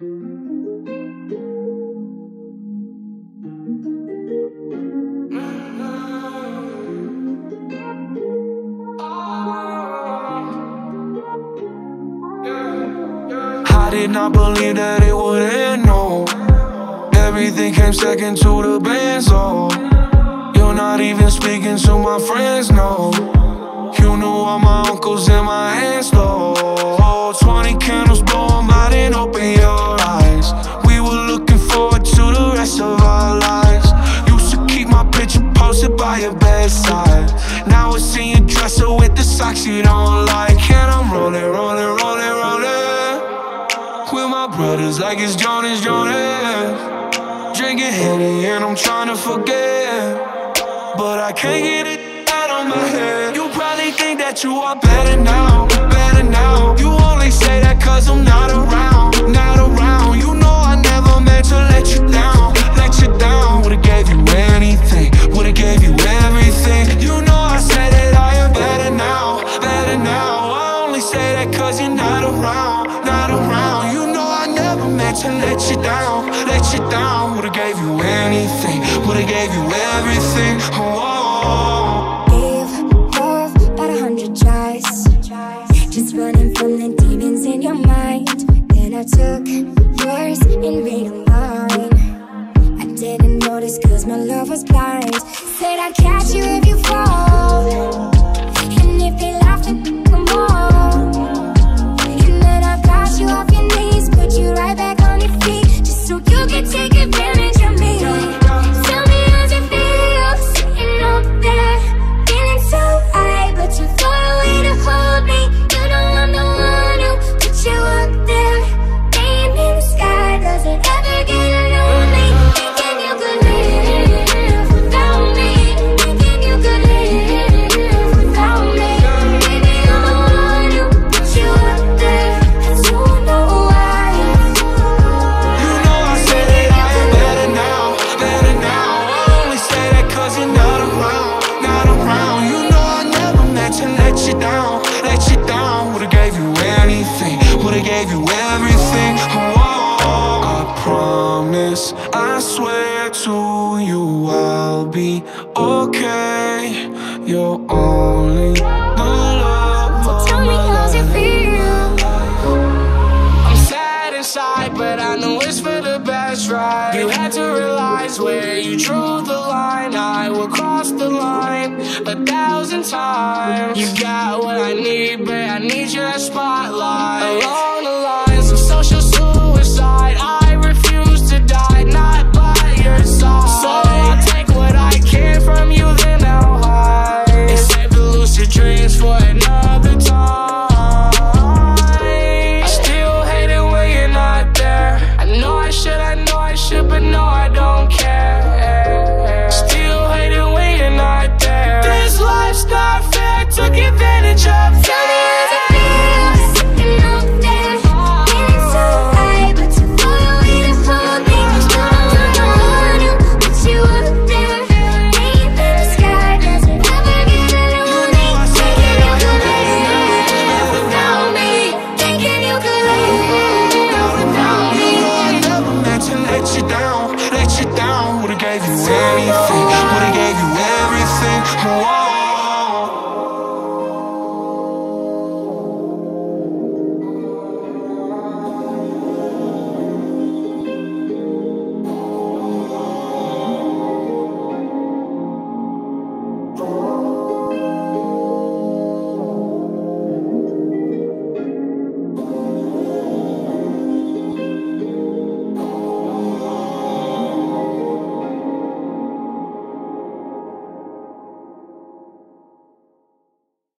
I did not believe that it would end, no Everything came second to the benzo. You're not even speaking to my friends, no. You knew all my uncles and my aunts, though. 20 candles, blow them out and open your socks don't like And I'm rolling, rolling, rolling, rolling. With my brothers like it's Jonas, Jonas Drinking Henny and I'm trying to forget. But I can't get it out of my head. You probably think that you are better now to let you down, let you down. Would've gave you anything, would've gave you everything. Oh. Gave love about a hundred tries. Just running from the demons in your mind. Then I took yours and mine. I didn't notice cause my love was blind. Said I'd catch you if you fall cause you're not around, not around. You know I never meant to let you down, let you down. Would've gave you anything, would've gave you everything. Oh, I promise, I swear to you I'll be okay. You're only the love So tell me how's it feel? I'm sad inside, but I know it's You had to realize where you drew the line. I will cross the line a thousand times. You got what I need, but I need your spotlight line.